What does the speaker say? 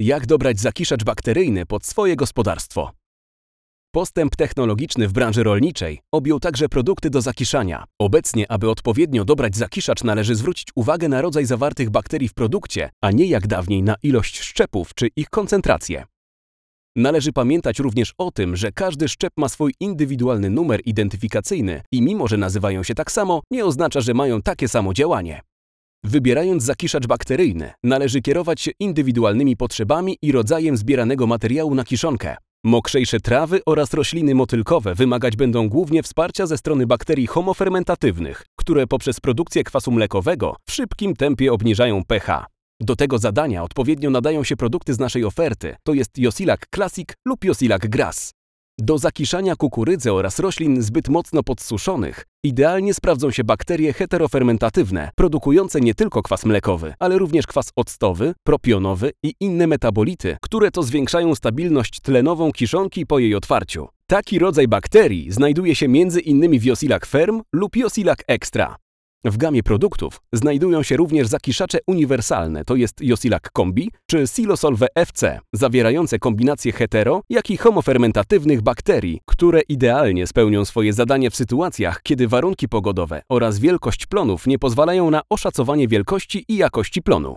Jak dobrać zakiszacz bakteryjny pod swoje gospodarstwo? Postęp technologiczny w branży rolniczej objął także produkty do zakiszania. Obecnie, aby odpowiednio dobrać zakiszacz, należy zwrócić uwagę na rodzaj zawartych bakterii w produkcie, a nie jak dawniej na ilość szczepów czy ich koncentrację. Należy pamiętać również o tym, że każdy szczep ma swój indywidualny numer identyfikacyjny i mimo, że nazywają się tak samo, nie oznacza, że mają takie samo działanie. Wybierając zakiszacz bakteryjny, należy kierować się indywidualnymi potrzebami i rodzajem zbieranego materiału na kiszonkę. Mokrzejsze trawy oraz rośliny motylkowe wymagać będą głównie wsparcia ze strony bakterii homofermentatywnych, które poprzez produkcję kwasu mlekowego w szybkim tempie obniżają pH. Do tego zadania odpowiednio nadają się produkty z naszej oferty, to jest Josilac Classic lub Josilac Grass. Do zakiszania kukurydzy oraz roślin zbyt mocno podsuszonych idealnie sprawdzą się bakterie heterofermentatywne, produkujące nie tylko kwas mlekowy, ale również kwas octowy, propionowy i inne metabolity, które to zwiększają stabilność tlenową kiszonki po jej otwarciu. Taki rodzaj bakterii znajduje się między innymi w Josilac Ferm lub Josilac Extra. W gamie produktów znajdują się również zakiszacze uniwersalne, to jest Josilac Combi czy Silosolve FC, zawierające kombinacje hetero, jak i homofermentatywnych bakterii, które idealnie spełnią swoje zadanie w sytuacjach, kiedy warunki pogodowe oraz wielkość plonów nie pozwalają na oszacowanie wielkości i jakości plonu.